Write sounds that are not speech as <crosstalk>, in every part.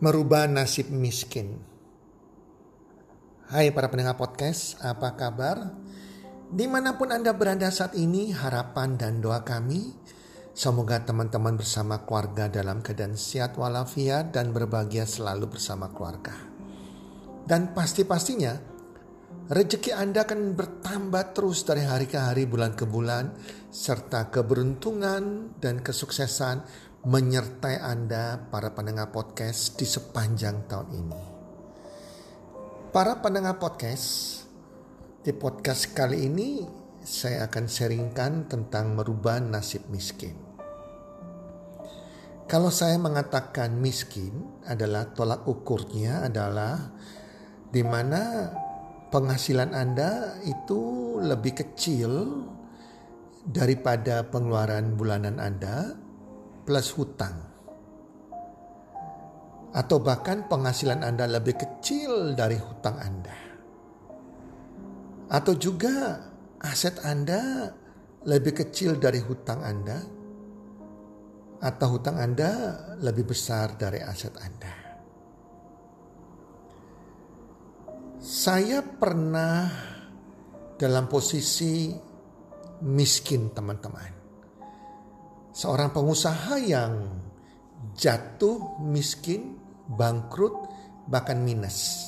Merubah nasib miskin. Hai para pendengar podcast, apa kabar? Di mana pun Anda berada saat ini, harapan dan doa kami, semoga teman-teman bersama keluarga dalam keadaan sehat walafiat dan berbahagia selalu bersama keluarga. Dan pasti-pastinya, rezeki Anda akan bertambah terus dari hari ke hari, bulan ke bulan, serta keberuntungan dan kesuksesan menyertai Anda para pendengar podcast di sepanjang tahun ini. Para pendengar podcast, di podcast kali ini saya akan sharingkan tentang merubah nasib miskin. Kalau saya mengatakan miskin adalah tolak ukurnya adalah di mana penghasilan Anda itu lebih kecil daripada pengeluaran bulanan Anda plus hutang. Atau bahkan penghasilan Anda lebih kecil dari hutang Anda. Atau juga aset Anda lebih kecil dari hutang Anda. Atau hutang Anda lebih besar dari aset Anda. Saya pernah dalam posisi miskin teman-teman seorang pengusaha yang jatuh miskin, bangkrut, bahkan minus.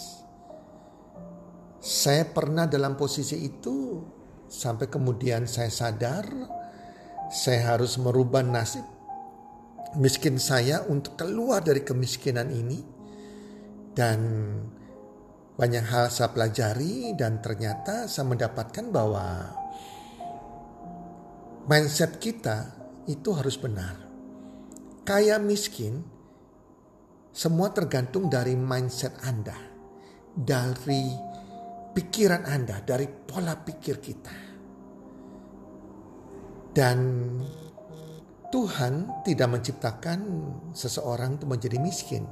Saya pernah dalam posisi itu sampai kemudian saya sadar saya harus merubah nasib miskin saya untuk keluar dari kemiskinan ini dan banyak hal saya pelajari dan ternyata saya mendapatkan bahwa mindset kita itu harus benar. Kaya miskin, semua tergantung dari mindset Anda, dari pikiran Anda, dari pola pikir kita. Dan Tuhan tidak menciptakan seseorang untuk menjadi miskin.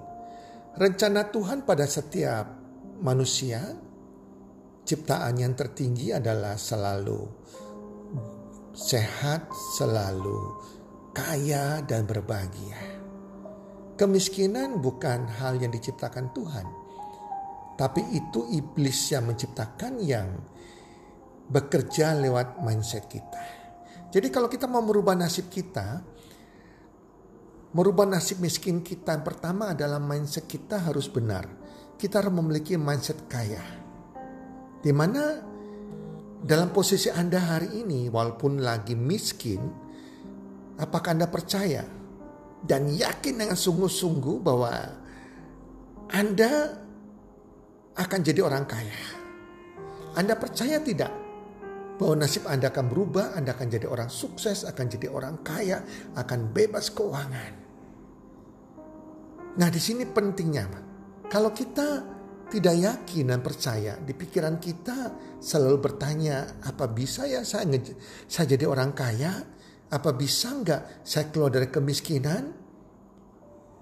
Rencana Tuhan pada setiap manusia, ciptaan yang tertinggi adalah selalu sehat selalu, kaya dan berbahagia. Kemiskinan bukan hal yang diciptakan Tuhan, tapi itu iblis yang menciptakan yang bekerja lewat mindset kita. Jadi kalau kita mau merubah nasib kita, merubah nasib miskin kita yang pertama adalah mindset kita harus benar. Kita harus memiliki mindset kaya. Di mana dalam posisi Anda hari ini, walaupun lagi miskin, apakah Anda percaya dan yakin dengan sungguh-sungguh bahwa Anda akan jadi orang kaya? Anda percaya tidak bahwa nasib Anda akan berubah, Anda akan jadi orang sukses, akan jadi orang kaya, akan bebas keuangan. Nah, di sini pentingnya, kalau kita tidak yakin dan percaya di pikiran kita selalu bertanya apa bisa ya saya saya jadi orang kaya? Apa bisa nggak saya keluar dari kemiskinan?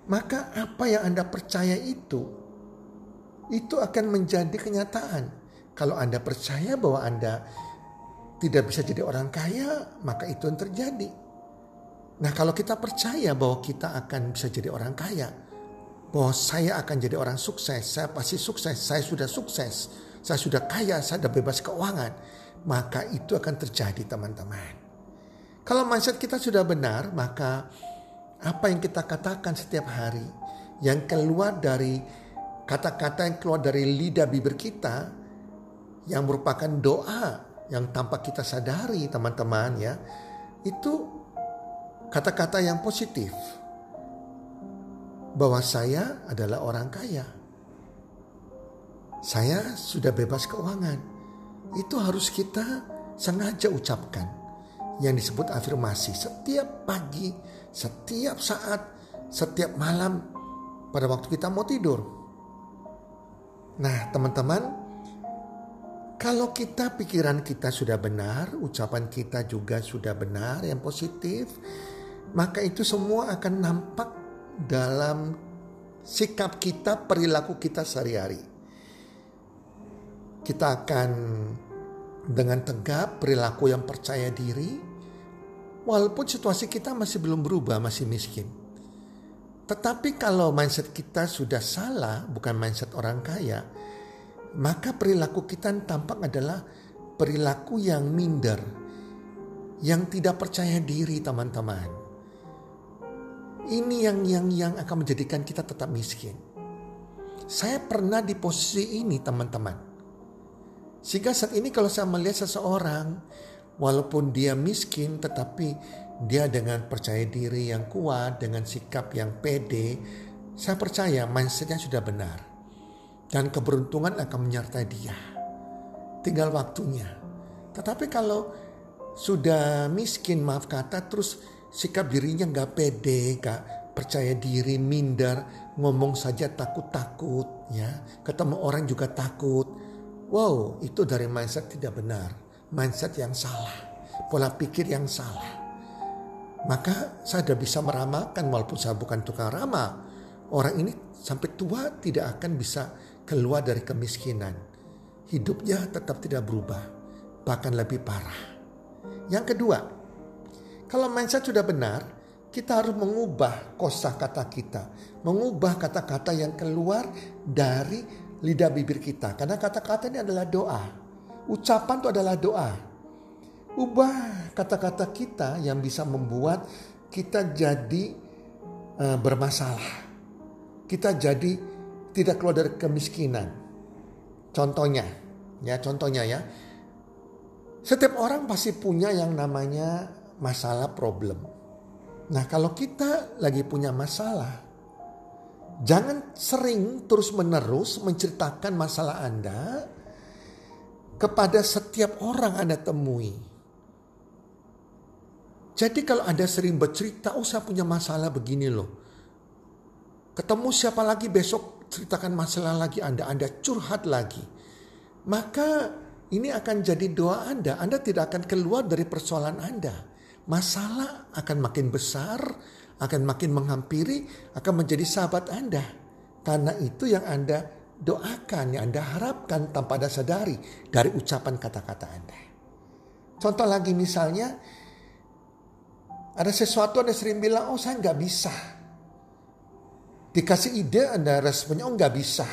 Maka apa yang anda percaya itu itu akan menjadi kenyataan. Kalau anda percaya bahwa anda tidak bisa jadi orang kaya maka itu yang terjadi. Nah kalau kita percaya bahwa kita akan bisa jadi orang kaya bahwa saya akan jadi orang sukses, saya pasti sukses, saya sudah sukses, saya sudah kaya, saya sudah bebas keuangan, maka itu akan terjadi teman-teman. Kalau mindset kita sudah benar, maka apa yang kita katakan setiap hari, yang keluar dari kata-kata yang keluar dari lidah bibir kita, yang merupakan doa yang tanpa kita sadari teman-teman ya, itu kata-kata yang positif bahwa saya adalah orang kaya. Saya sudah bebas keuangan. Itu harus kita sengaja ucapkan. Yang disebut afirmasi setiap pagi, setiap saat, setiap malam pada waktu kita mau tidur. Nah, teman-teman, kalau kita pikiran kita sudah benar, ucapan kita juga sudah benar yang positif, maka itu semua akan nampak dalam sikap kita, perilaku kita sehari-hari. Kita akan dengan tegap perilaku yang percaya diri, walaupun situasi kita masih belum berubah, masih miskin. Tetapi kalau mindset kita sudah salah, bukan mindset orang kaya, maka perilaku kita tampak adalah perilaku yang minder, yang tidak percaya diri teman-teman. Ini yang yang yang akan menjadikan kita tetap miskin. Saya pernah di posisi ini teman-teman. Sehingga saat ini kalau saya melihat seseorang walaupun dia miskin tetapi dia dengan percaya diri yang kuat, dengan sikap yang pede, saya percaya mindsetnya sudah benar. Dan keberuntungan akan menyertai dia. Tinggal waktunya. Tetapi kalau sudah miskin, maaf kata, terus sikap dirinya nggak pede, nggak percaya diri, minder, ngomong saja takut-takut, ya, ketemu orang juga takut. Wow, itu dari mindset tidak benar, mindset yang salah, pola pikir yang salah. Maka saya sudah bisa meramalkan walaupun saya bukan tukang ramal. Orang ini sampai tua tidak akan bisa keluar dari kemiskinan. Hidupnya tetap tidak berubah, bahkan lebih parah. Yang kedua, kalau mindset sudah benar, kita harus mengubah kosa kata kita, mengubah kata-kata yang keluar dari lidah bibir kita. Karena kata-kata ini adalah doa. Ucapan itu adalah doa. Ubah kata-kata kita yang bisa membuat kita jadi uh, bermasalah. Kita jadi tidak keluar dari kemiskinan. Contohnya, ya contohnya ya. Setiap orang pasti punya yang namanya masalah problem. Nah, kalau kita lagi punya masalah, jangan sering terus-menerus menceritakan masalah Anda kepada setiap orang Anda temui. Jadi kalau Anda sering bercerita, oh saya punya masalah begini loh. Ketemu siapa lagi besok ceritakan masalah lagi Anda, Anda curhat lagi. Maka ini akan jadi doa Anda. Anda tidak akan keluar dari persoalan Anda masalah akan makin besar, akan makin menghampiri, akan menjadi sahabat Anda. Karena itu yang Anda doakan, yang Anda harapkan tanpa ada sadari dari ucapan kata-kata Anda. Contoh lagi misalnya, ada sesuatu Anda sering bilang, oh saya nggak bisa. Dikasih ide Anda responnya, oh nggak bisa.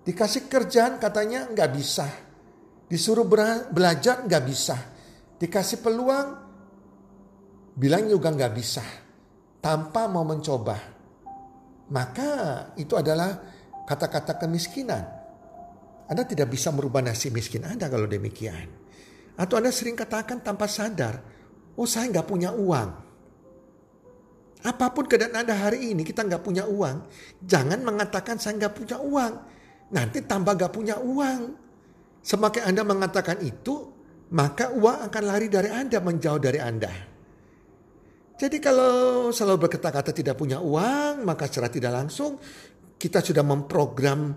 Dikasih kerjaan katanya nggak bisa. Disuruh belajar nggak bisa. Dikasih peluang bilang juga nggak bisa tanpa mau mencoba. Maka itu adalah kata-kata kemiskinan. Anda tidak bisa merubah nasib miskin Anda kalau demikian. Atau Anda sering katakan tanpa sadar, oh saya nggak punya uang. Apa pun keadaan Anda hari ini, kita nggak punya uang. Jangan mengatakan saya nggak punya uang. Nanti tambah nggak punya uang. Semakin Anda mengatakan itu, maka uang akan lari dari Anda, menjauh dari Anda. Jadi kalau selalu berkata-kata tidak punya uang, maka secara tidak langsung kita sudah memprogram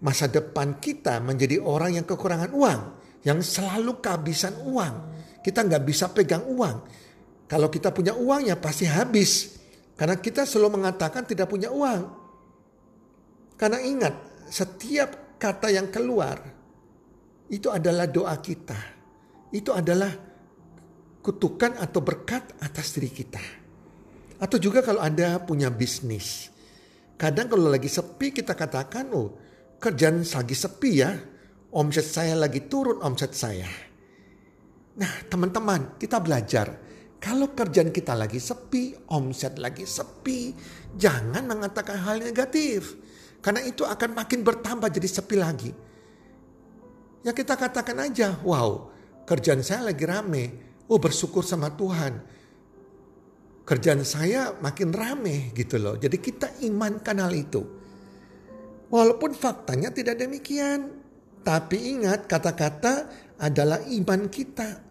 masa depan kita menjadi orang yang kekurangan uang, yang selalu kehabisan uang. Kita nggak bisa pegang uang. Kalau kita punya uang ya pasti habis. Karena kita selalu mengatakan tidak punya uang. Karena ingat, setiap kata yang keluar itu adalah doa kita. Itu adalah kutukan atau berkat atas diri kita. Atau juga kalau Anda punya bisnis. Kadang kalau lagi sepi kita katakan, oh kerjaan lagi sepi ya. Omset saya lagi turun omset saya. Nah teman-teman kita belajar. Kalau kerjaan kita lagi sepi, omset lagi sepi. Jangan mengatakan hal negatif. Karena itu akan makin bertambah jadi sepi lagi. Ya kita katakan aja, wow kerjaan saya lagi rame oh bersyukur sama Tuhan. Kerjaan saya makin rame gitu loh. Jadi kita imankan hal itu. Walaupun faktanya tidak demikian. Tapi ingat kata-kata adalah iman kita.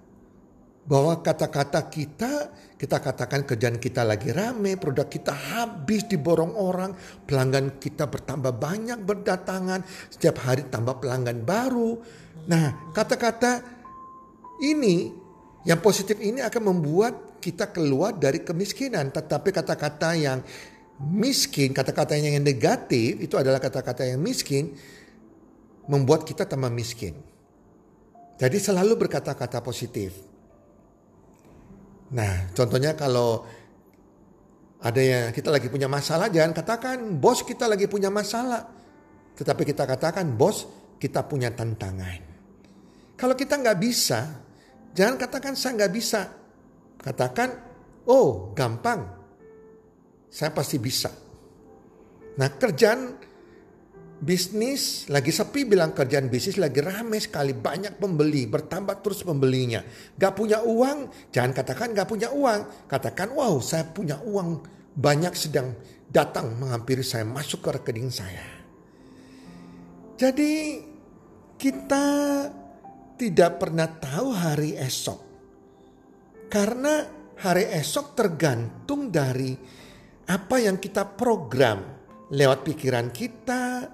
Bahwa kata-kata kita, kita katakan kerjaan kita lagi rame, produk kita habis diborong orang, pelanggan kita bertambah banyak berdatangan, setiap hari tambah pelanggan baru. Nah kata-kata ini yang positif ini akan membuat kita keluar dari kemiskinan. Tetapi kata-kata yang miskin, kata-kata yang negatif itu adalah kata-kata yang miskin membuat kita tambah miskin. Jadi selalu berkata-kata positif. Nah, contohnya kalau ada yang kita lagi punya masalah, jangan katakan bos kita lagi punya masalah. Tetapi kita katakan bos kita punya tantangan. Kalau kita nggak bisa, jangan katakan saya nggak bisa. Katakan, oh gampang, saya pasti bisa. Nah kerjaan bisnis lagi sepi bilang kerjaan bisnis lagi rame sekali. Banyak pembeli bertambah terus pembelinya. Gak punya uang jangan katakan gak punya uang. Katakan wow saya punya uang banyak sedang datang menghampiri saya masuk ke rekening saya. Jadi kita tidak pernah tahu hari esok karena hari esok tergantung dari apa yang kita program lewat pikiran kita,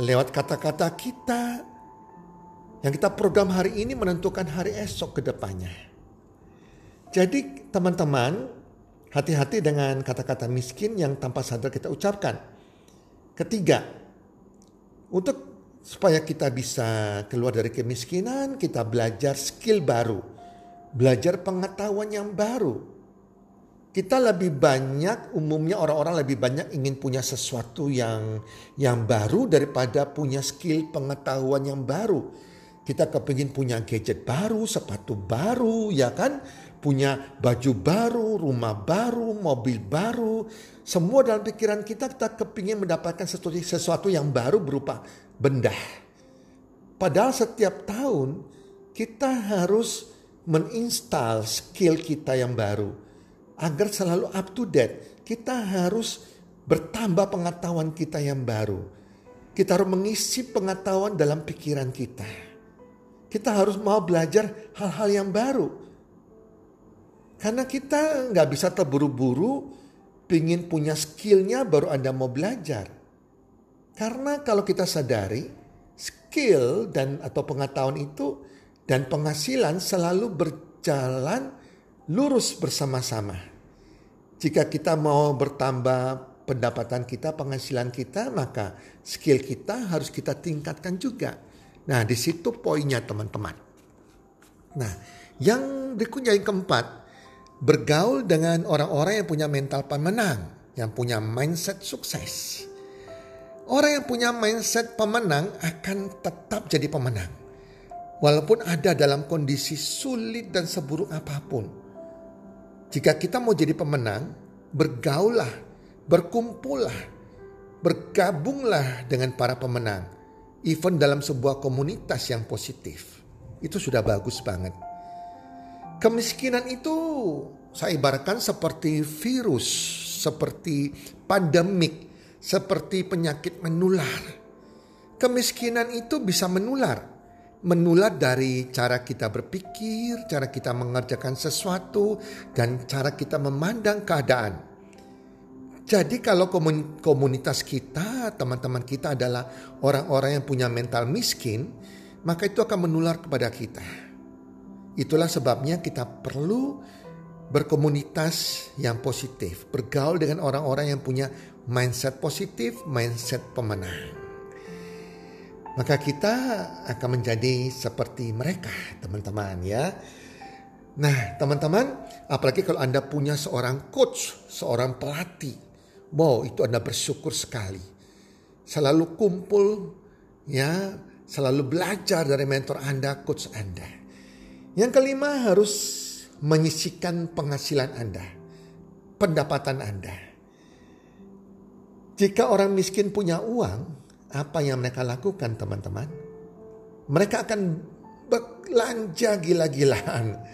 lewat kata-kata kita. Yang kita program hari ini menentukan hari esok ke depannya. Jadi teman-teman, hati-hati dengan kata-kata miskin yang tanpa sadar kita ucapkan. Ketiga, untuk supaya kita bisa keluar dari kemiskinan, kita belajar skill baru. Belajar pengetahuan yang baru kita lebih banyak umumnya orang-orang lebih banyak ingin punya sesuatu yang yang baru daripada punya skill pengetahuan yang baru. Kita kepingin punya gadget baru, sepatu baru, ya kan? Punya baju baru, rumah baru, mobil baru. Semua dalam pikiran kita kita kepingin mendapatkan sesuatu, sesuatu yang baru berupa benda. Padahal setiap tahun kita harus menginstal skill kita yang baru agar selalu up to date, kita harus bertambah pengetahuan kita yang baru. Kita harus mengisi pengetahuan dalam pikiran kita. Kita harus mau belajar hal-hal yang baru. Karena kita nggak bisa terburu-buru pingin punya skillnya baru Anda mau belajar. Karena kalau kita sadari skill dan atau pengetahuan itu dan penghasilan selalu berjalan lurus bersama-sama. Jika kita mau bertambah pendapatan kita, penghasilan kita, maka skill kita harus kita tingkatkan juga. Nah, di situ poinnya teman-teman. Nah, yang berikutnya yang keempat, bergaul dengan orang-orang yang punya mental pemenang, yang punya mindset sukses. Orang yang punya mindset pemenang akan tetap jadi pemenang. Walaupun ada dalam kondisi sulit dan seburuk apa pun. Jika kita mau jadi pemenang, bergaulah, berkumpullah, bergabunglah dengan para pemenang. Even dalam sebuah komunitas yang positif. Itu sudah bagus banget. Kemiskinan itu saya ibaratkan seperti virus, seperti pandemik, seperti penyakit menular. Kemiskinan itu bisa menular menular dari cara kita berpikir, cara kita mengerjakan sesuatu, dan cara kita memandang keadaan. Jadi kalau komunitas kita, teman-teman kita adalah orang-orang yang punya mental miskin, maka itu akan menular kepada kita. Itulah sebabnya kita perlu berkomunitas yang positif, bergaul dengan orang-orang yang punya mindset positif, mindset pemenang maka kita akan menjadi seperti mereka, teman-teman ya. Nah, teman-teman, apalagi kalau Anda punya seorang coach, seorang pelatih, wow, itu Anda bersyukur sekali. Selalu kumpul ya, selalu belajar dari mentor Anda, coach Anda. Yang kelima harus menyisikan penghasilan Anda, pendapatan Anda. Jika orang miskin punya uang, apa yang mereka lakukan teman-teman? Mereka akan belanja gila-gilaan.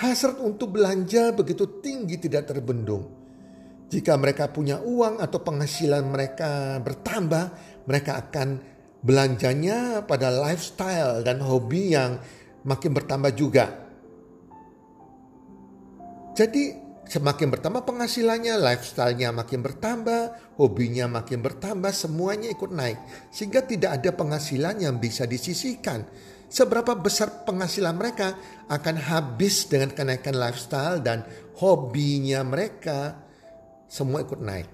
Hasrat untuk belanja begitu tinggi tidak terbendung. Jika mereka punya uang atau penghasilan mereka bertambah, mereka akan belanjanya pada lifestyle dan hobi yang makin bertambah juga. Jadi Semakin bertambah penghasilannya, lifestyle-nya makin bertambah, hobinya makin bertambah, semuanya ikut naik. Sehingga tidak ada penghasilan yang bisa disisihkan. Seberapa besar penghasilan mereka akan habis dengan kenaikan lifestyle dan hobinya mereka, semua ikut naik.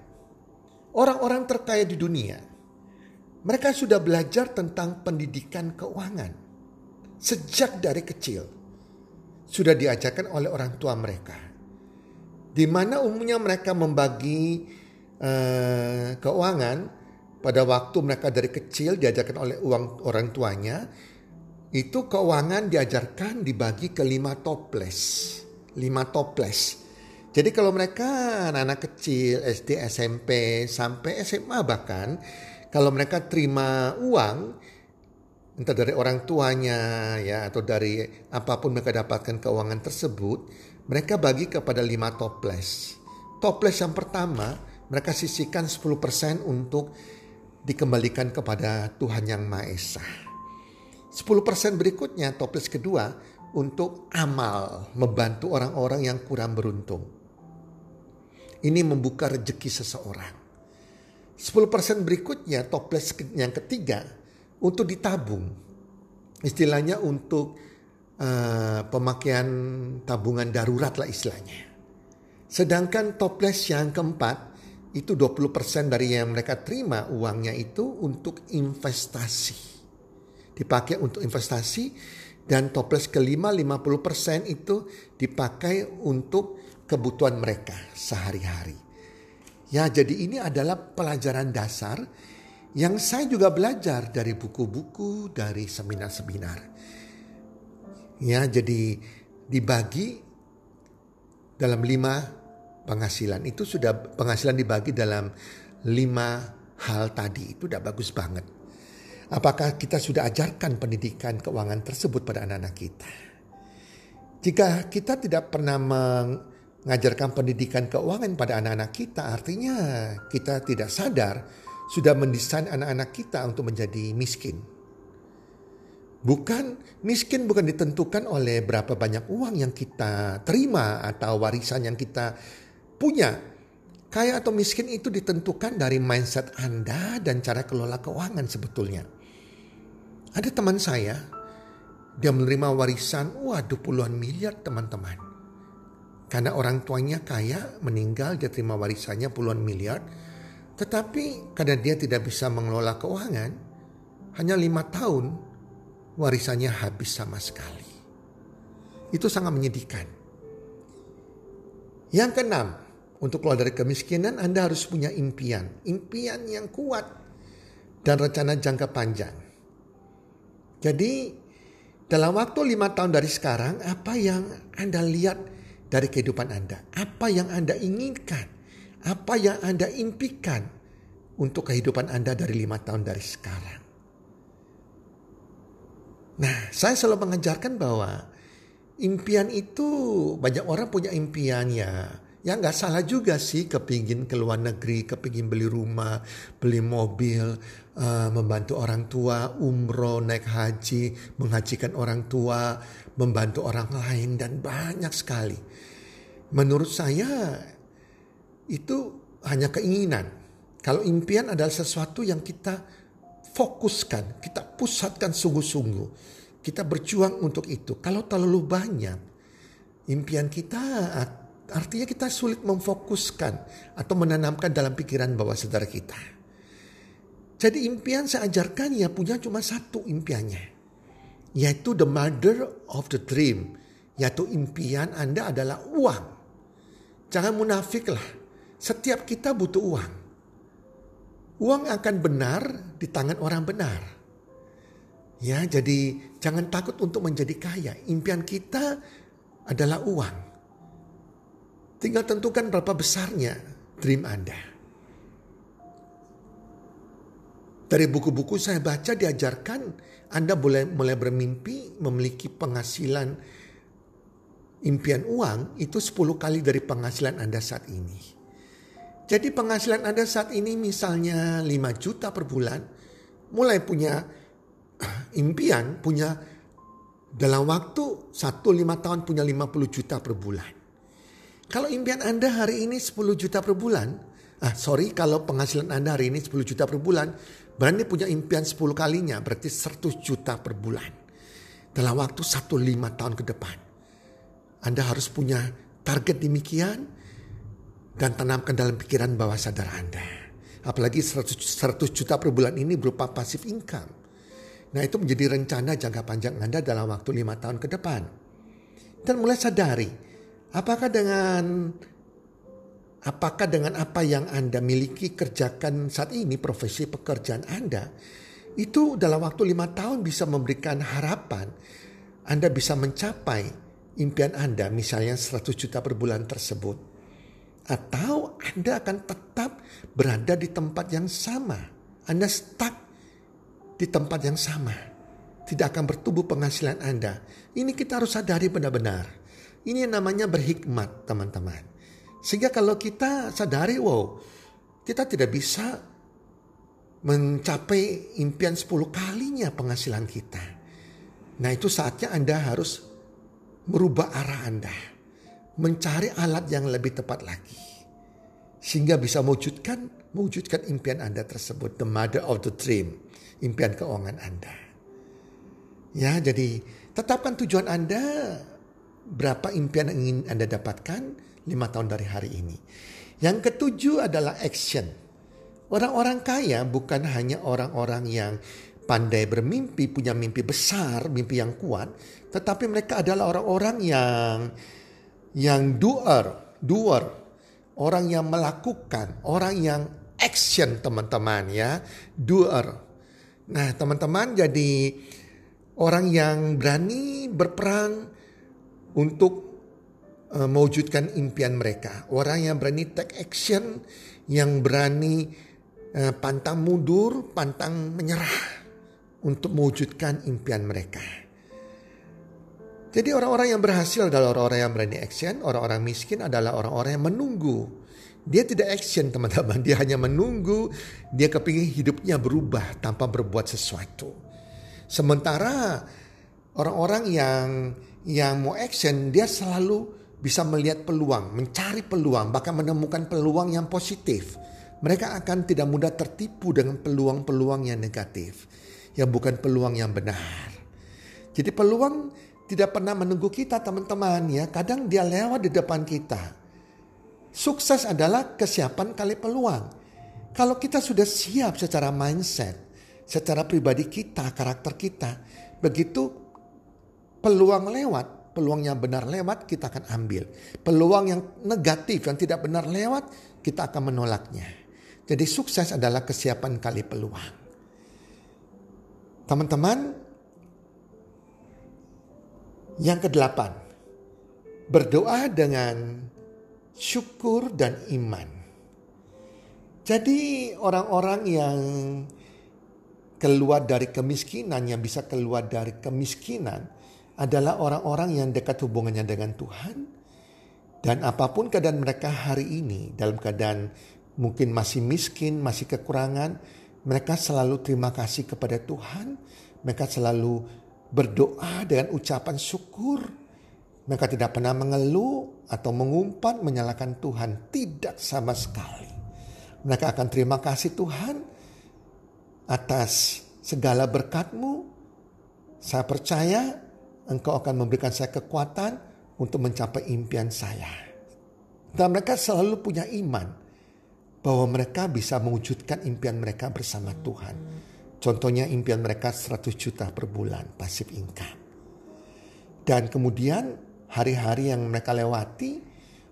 Orang-orang terkaya di dunia, mereka sudah belajar tentang pendidikan keuangan. Sejak dari kecil, sudah diajarkan oleh orang tua mereka di mana umumnya mereka membagi uh, keuangan pada waktu mereka dari kecil diajarkan oleh uang orang tuanya, itu keuangan diajarkan dibagi ke lima toples. Lima toples. Jadi kalau mereka anak-anak kecil, SD, SMP, sampai SMA bahkan, kalau mereka terima uang, entah dari orang tuanya ya atau dari apa pun mereka dapatkan keuangan tersebut, mereka bagi kepada lima toples. Toples yang pertama, mereka sisihkan 10% untuk dikembalikan kepada Tuhan Yang Maha Esa. 10% berikutnya toples kedua untuk amal membantu orang-orang yang kurang beruntung. Ini membuka rejeki seseorang. 10% berikutnya toples yang ketiga untuk ditabung. Istilahnya untuk uh, pemakaian tabungan darurat lah istilahnya. Sedangkan toples yang keempat itu 20% dari yang mereka terima uangnya itu untuk investasi dipakai untuk investasi dan toples kelima 50% itu dipakai untuk kebutuhan mereka sehari-hari. Ya, jadi ini adalah pelajaran dasar yang saya juga belajar dari buku-buku, dari seminar-seminar. Ya, jadi dibagi dalam lima penghasilan. Itu sudah penghasilan dibagi dalam lima hal tadi. Itu udah bagus banget. Apakah kita sudah ajarkan pendidikan keuangan tersebut pada anak-anak kita? Jika kita tidak pernah mengajarkan pendidikan keuangan pada anak-anak kita, artinya kita tidak sadar sudah mendesain anak-anak kita untuk menjadi miskin. Bukan miskin bukan ditentukan oleh berapa banyak uang yang kita terima atau warisan yang kita punya. Kaya atau miskin itu ditentukan dari mindset Anda dan cara kelola keuangan sebetulnya. Ada teman saya, dia menerima warisan, waduh puluhan miliar teman-teman. Karena orang tuanya kaya, meninggal, dia terima warisannya puluhan miliar. Tetapi karena dia tidak bisa mengelola keuangan, hanya lima tahun warisannya habis sama sekali. Itu sangat menyedihkan. Yang keenam, untuk keluar dari kemiskinan Anda harus punya impian. Impian yang kuat dan rencana jangka panjang. Jadi dalam waktu lima tahun dari sekarang, apa yang Anda lihat dari kehidupan Anda? Apa yang Anda inginkan? Apa yang Anda impikan untuk kehidupan Anda dari lima tahun dari sekarang? Nah, saya selalu mengajarkan bahwa impian itu banyak orang punya impian ya. Ya nggak salah juga sih kepingin ke luar negeri, kepingin beli rumah, beli mobil, uh, membantu orang tua, umroh, naik haji, menghajikan orang tua, membantu orang lain dan banyak sekali. Menurut saya itu hanya keinginan. Kalau impian adalah sesuatu yang kita fokuskan, kita pusatkan sungguh-sungguh. Kita berjuang untuk itu. Kalau terlalu banyak, impian kita Artinya kita sulit memfokuskan atau menanamkan dalam pikiran bawah sadar kita. Jadi impian saya ajarkan ya punya cuma satu impiannya. Yaitu the mother of the dream. Yaitu impian Anda adalah uang. Jangan munafik lah. Setiap kita butuh uang. Uang akan benar di tangan orang benar. Ya, jadi jangan takut untuk menjadi kaya. Impian kita adalah uang. Tinggal tentukan berapa besarnya dream Anda. Dari buku-buku saya baca diajarkan Anda boleh mulai bermimpi memiliki penghasilan impian uang itu 10 kali dari penghasilan Anda saat ini. Jadi penghasilan Anda saat ini misalnya 5 juta per bulan, mulai punya <clears throat> impian, punya dalam waktu 1-5 tahun punya 50 juta per bulan. Kalau impian Anda hari ini 10 juta per bulan, ah sorry kalau penghasilan Anda hari ini 10 juta per bulan, berarti punya impian 10 kalinya, berarti 100 juta per bulan. Dalam waktu 1-5 tahun ke depan. Anda harus punya target demikian dan tanamkan dalam pikiran bawah sadar Anda. Apalagi 100, 100 juta per bulan ini berupa pasif income. Nah itu menjadi rencana jangka panjang Anda dalam waktu lima tahun ke depan. Dan mulai sadari Apakah dengan Apakah dengan apa yang Anda miliki kerjakan saat ini, profesi pekerjaan Anda, itu dalam waktu lima tahun bisa memberikan harapan Anda bisa mencapai impian Anda, misalnya 100 juta per bulan tersebut. Atau Anda akan tetap berada di tempat yang sama. Anda stuck di tempat yang sama. Tidak akan bertumbuh penghasilan Anda. Ini kita harus sadari benar-benar. Ini yang namanya berhikmat teman-teman. Sehingga kalau kita sadari, wow, kita tidak bisa mencapai impian 10 kalinya penghasilan kita. Nah itu saatnya Anda harus merubah arah Anda. Mencari alat yang lebih tepat lagi. Sehingga bisa mewujudkan, mewujudkan impian Anda tersebut. The mother of the dream. Impian keuangan Anda. Ya jadi tetapkan tujuan Anda. Berapa impian yang ingin Anda dapatkan lima tahun dari hari ini. Yang ketujuh adalah action. Orang-orang kaya bukan hanya orang-orang yang pandai bermimpi, punya mimpi besar, mimpi yang kuat, tetapi mereka adalah orang-orang yang yang doer, doer, orang yang melakukan, orang yang action teman-teman ya, doer. Nah teman-teman jadi orang yang berani berperang untuk uh, mewujudkan impian mereka. Orang yang berani take action, yang berani uh, pantang mundur, pantang menyerah untuk mewujudkan impian mereka. Jadi orang-orang yang berhasil adalah orang-orang yang berani action, orang-orang miskin adalah orang-orang yang menunggu. Dia tidak action <laughs> teman-teman, dia hanya menunggu, dia kepingin hidupnya berubah tanpa berbuat sesuatu. Sementara orang-orang yang yang mau action dia selalu bisa melihat peluang, mencari peluang, bahkan menemukan peluang yang positif. Mereka akan tidak mudah tertipu dengan peluang-peluang yang negatif, yang bukan peluang yang benar. Jadi peluang tidak pernah menunggu kita teman-teman ya, kadang dia lewat di depan kita. Sukses adalah kesiapan kali peluang. Kalau kita sudah siap secara mindset, secara pribadi kita, karakter kita, begitu peluang lewat, peluang yang benar lewat kita akan ambil. Peluang yang negatif yang tidak benar lewat kita akan menolaknya. Jadi sukses adalah kesiapan kali peluang. Teman-teman, yang kedelapan, berdoa dengan syukur dan iman. Jadi orang-orang yang keluar dari kemiskinan, yang bisa keluar dari kemiskinan, adalah orang-orang yang dekat hubungannya dengan Tuhan. Dan apa pun keadaan mereka hari ini, dalam keadaan mungkin masih miskin, masih kekurangan, mereka selalu terima kasih kepada Tuhan. Mereka selalu berdoa dengan ucapan syukur. Mereka tidak pernah mengeluh atau mengumpat menyalahkan Tuhan. Tidak sama sekali. Mereka akan terima kasih Tuhan atas segala berkatmu. Saya percaya engkau akan memberikan saya kekuatan untuk mencapai impian saya. Dan mereka selalu punya iman bahwa mereka bisa mewujudkan impian mereka bersama Tuhan. Contohnya impian mereka 100 juta per bulan pasif income. Dan kemudian hari-hari yang mereka lewati,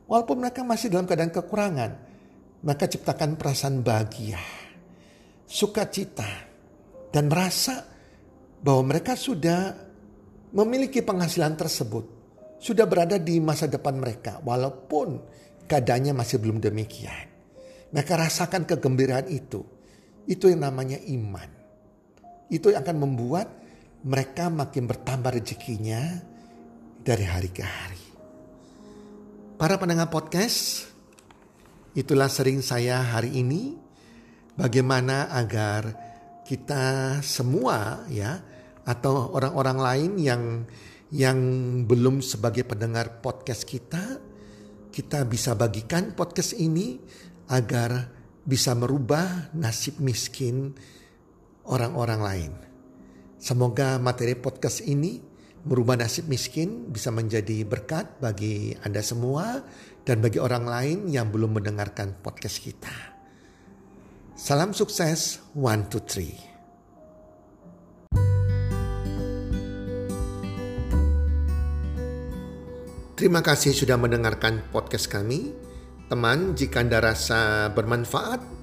walaupun mereka masih dalam keadaan kekurangan, mereka ciptakan perasaan bahagia, sukacita, dan merasa bahwa mereka sudah memiliki penghasilan tersebut sudah berada di masa depan mereka walaupun keadaannya masih belum demikian. Mereka rasakan kegembiraan itu. Itu yang namanya iman. Itu yang akan membuat mereka makin bertambah rezekinya dari hari ke hari. Para pendengar podcast, itulah sering saya hari ini bagaimana agar kita semua ya atau orang-orang lain yang yang belum sebagai pendengar podcast kita, kita bisa bagikan podcast ini agar bisa merubah nasib miskin orang-orang lain. Semoga materi podcast ini merubah nasib miskin bisa menjadi berkat bagi Anda semua dan bagi orang lain yang belum mendengarkan podcast kita. Salam sukses, one, two, three. Terima kasih sudah mendengarkan podcast kami. Teman, jika Anda rasa bermanfaat